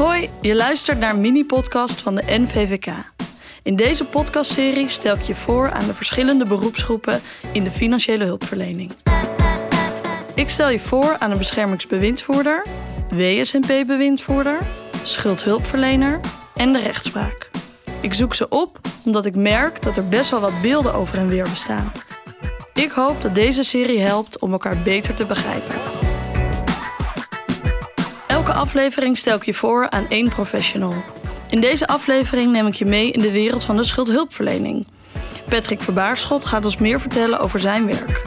Hoi, je luistert naar een mini-podcast van de NVVK. In deze podcastserie stel ik je voor aan de verschillende beroepsgroepen in de financiële hulpverlening. Ik stel je voor aan een beschermingsbewindvoerder, WSNP-bewindvoerder, schuldhulpverlener en de rechtspraak. Ik zoek ze op omdat ik merk dat er best wel wat beelden over en weer bestaan. Ik hoop dat deze serie helpt om elkaar beter te begrijpen. Aflevering stel ik je voor aan één professional. In deze aflevering neem ik je mee in de wereld van de schuldhulpverlening. Patrick Verbaarschot gaat ons meer vertellen over zijn werk.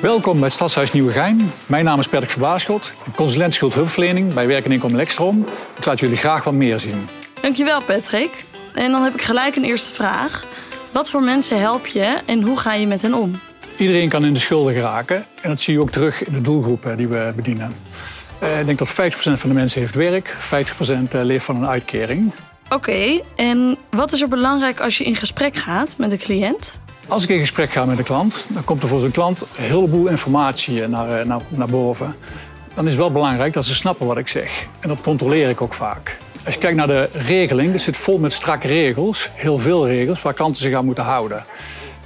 Welkom bij Stadshuis Nieuwegein. Mijn naam is Patrick Verbaarschot, consulent schuldhulpverlening bij Werk en Inkomen Lekstrom. Ik laat jullie graag wat meer zien. Dankjewel Patrick. En dan heb ik gelijk een eerste vraag. Wat voor mensen help je en hoe ga je met hen om? Iedereen kan in de schulden geraken en dat zie je ook terug in de doelgroepen die we bedienen. Eh, ik denk dat 50% van de mensen heeft werk, 50% eh, leeft van een uitkering. Oké, en wat is er belangrijk als je in gesprek gaat met een cliënt? Als ik in gesprek ga met een klant, dan komt er voor zo'n klant een heleboel informatie eh, naar, naar, naar boven. Dan is het wel belangrijk dat ze snappen wat ik zeg. En dat controleer ik ook vaak. Als je kijkt naar de regeling, dat zit vol met strakke regels, heel veel regels waar klanten zich aan moeten houden.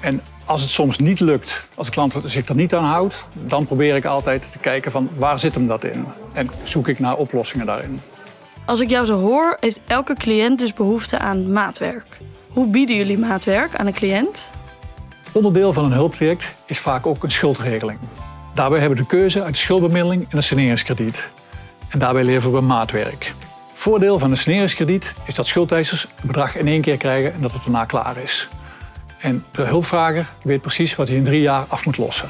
En als het soms niet lukt, als de klant zich er niet aan houdt, dan probeer ik altijd te kijken van waar zit hem dat in? En zoek ik naar oplossingen daarin. Als ik jou zo hoor, heeft elke cliënt dus behoefte aan maatwerk. Hoe bieden jullie maatwerk aan een cliënt? Onderdeel van een hulptraject is vaak ook een schuldregeling. Daarbij hebben we de keuze uit schuldbemiddeling en een saneringskrediet. En daarbij leveren we maatwerk. Voordeel van een saneringskrediet is dat schuldeisers het bedrag in één keer krijgen en dat het daarna klaar is. En de hulpvrager weet precies wat hij in drie jaar af moet lossen.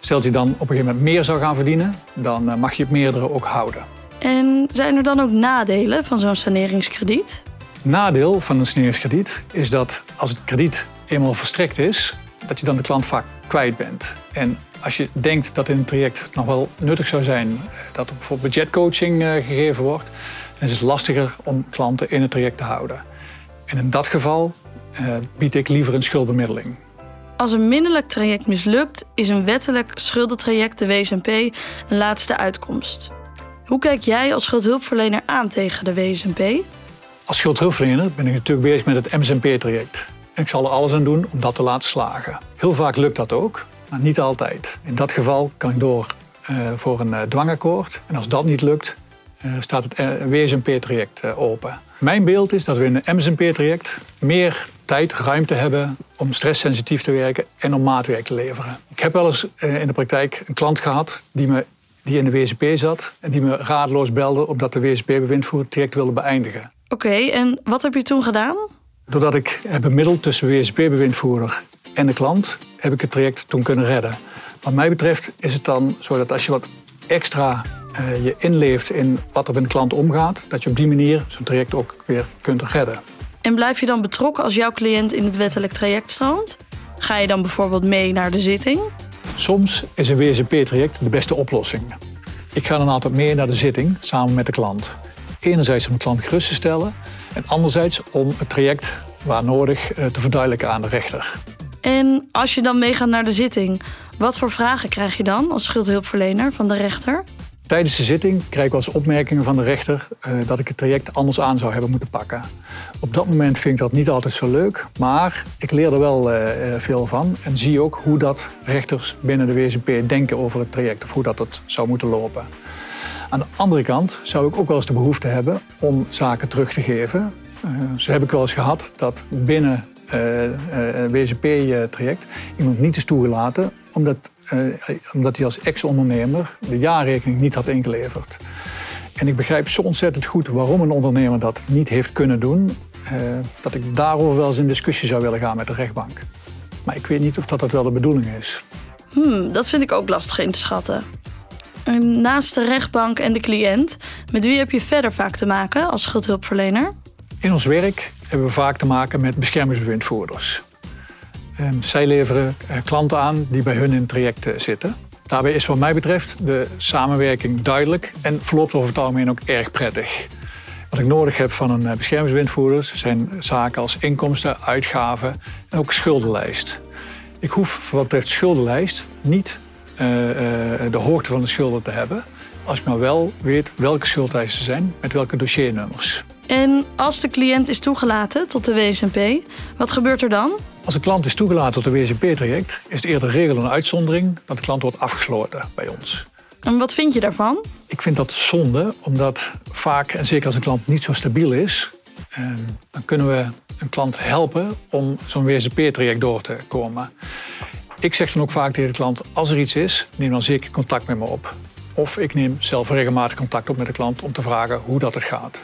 Stelt hij dan op een gegeven moment meer zou gaan verdienen, dan eh, mag je het meerdere ook houden. En zijn er dan ook nadelen van zo'n saneringskrediet? Nadeel van een saneringskrediet is dat als het krediet eenmaal verstrekt is, dat je dan de klant vaak kwijt bent. En als je denkt dat in een traject nog wel nuttig zou zijn eh, dat er bijvoorbeeld budgetcoaching eh, gegeven wordt, dan is het lastiger om klanten in het traject te houden. En in dat geval uh, bied ik liever een schuldbemiddeling. Als een minnelijk traject mislukt, is een wettelijk schuldentraject, de WSNP, een laatste uitkomst. Hoe kijk jij als schuldhulpverlener aan tegen de WSNP? Als schuldhulpverlener ben ik natuurlijk bezig met het MSNP-traject. En ik zal er alles aan doen om dat te laten slagen. Heel vaak lukt dat ook, maar niet altijd. In dat geval kan ik door uh, voor een uh, dwangakkoord. En als dat niet lukt, uh, staat het WSNP-traject open. Mijn beeld is dat we in een MSNP-traject meer tijd, ruimte hebben om stresssensitief te werken en om maatwerk te leveren. Ik heb wel eens in de praktijk een klant gehad die, me, die in de WSP zat en die me raadloos belde omdat de WSP-bewindvoerder het traject wilde beëindigen. Oké, okay, en wat heb je toen gedaan? Doordat ik heb bemiddeld tussen de WSP-bewindvoerder en de klant, heb ik het traject toen kunnen redden. Wat mij betreft is het dan zo dat als je wat extra uh, je inleeft in wat er met een klant omgaat, dat je op die manier zo'n traject ook weer kunt redden. En blijf je dan betrokken als jouw cliënt in het wettelijk traject stroomt? Ga je dan bijvoorbeeld mee naar de zitting? Soms is een WSP-traject de beste oplossing. Ik ga dan altijd mee naar de zitting samen met de klant. Enerzijds om de klant gerust te stellen en anderzijds om het traject waar nodig eh, te verduidelijken aan de rechter. En als je dan meegaat naar de zitting, wat voor vragen krijg je dan als schuldhulpverlener van de rechter? Tijdens de zitting krijg ik wel eens opmerkingen van de rechter uh, dat ik het traject anders aan zou hebben moeten pakken. Op dat moment vind ik dat niet altijd zo leuk, maar ik leer er wel uh, veel van en zie ook hoe dat rechters binnen de WSP denken over het traject of hoe dat het zou moeten lopen. Aan de andere kant zou ik ook wel eens de behoefte hebben om zaken terug te geven. Uh, zo heb ik wel eens gehad dat binnen een WSP-traject iemand niet is toegelaten omdat, uh, omdat hij als ex-ondernemer de jaarrekening niet had ingeleverd. En ik begrijp zo ontzettend goed waarom een ondernemer dat niet heeft kunnen doen, dat ik daarover wel eens in discussie zou willen gaan met de rechtbank. Maar ik weet niet of dat, dat wel de bedoeling is. Hmm, dat vind ik ook lastig in te schatten. En naast de rechtbank en de cliënt, met wie heb je verder vaak te maken als schuldhulpverlener? In ons werk hebben we vaak te maken met beschermingsbewindvoerders. Ehm, zij leveren eh, klanten aan die bij hun in trajecten zitten. Daarbij is wat mij betreft de samenwerking duidelijk en verloopt over het algemeen ook erg prettig. Wat ik nodig heb van een eh, beschermingswindvoerder zijn zaken als inkomsten, uitgaven en ook schuldenlijst. Ik hoef wat betreft schuldenlijst niet uh, de hoogte van de schulden te hebben. als ik maar wel weet welke schuldeisen zijn met welke dossiernummers. En als de cliënt is toegelaten tot de WSNP, wat gebeurt er dan? Als een klant is toegelaten tot de WSNP-traject, is het eerder regel een uitzondering dat de klant wordt afgesloten bij ons. En wat vind je daarvan? Ik vind dat zonde, omdat vaak, en zeker als een klant niet zo stabiel is, ehm, dan kunnen we een klant helpen om zo'n WSNP-traject door te komen. Ik zeg dan ook vaak tegen de klant, als er iets is, neem dan zeker contact met me op. Of ik neem zelf regelmatig contact op met de klant om te vragen hoe dat het gaat.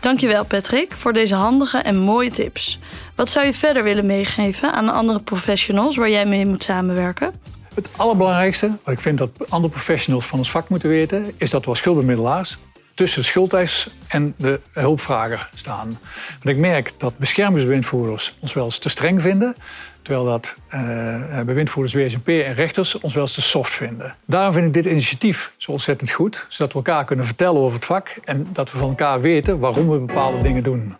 Dankjewel Patrick voor deze handige en mooie tips. Wat zou je verder willen meegeven aan andere professionals waar jij mee moet samenwerken? Het allerbelangrijkste, wat ik vind dat andere professionals van ons vak moeten weten, is dat we als schuldbemiddelaars tussen de schuldeis en de hulpvrager staan. Want ik merk dat beschermingsbewindvoerders ons wel eens te streng vinden. Terwijl dat uh, bewindvoerders WSNP en rechters ons wel eens te soft vinden. Daarom vind ik dit initiatief zo ontzettend goed. Zodat we elkaar kunnen vertellen over het vak. En dat we van elkaar weten waarom we bepaalde dingen doen.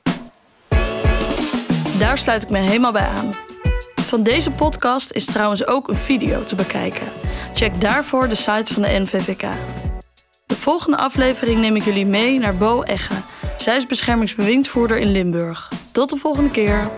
Daar sluit ik me helemaal bij aan. Van deze podcast is trouwens ook een video te bekijken. Check daarvoor de site van de NVVK. De volgende aflevering neem ik jullie mee naar Bo Egge. Zij is beschermingsbewindvoerder in Limburg. Tot de volgende keer.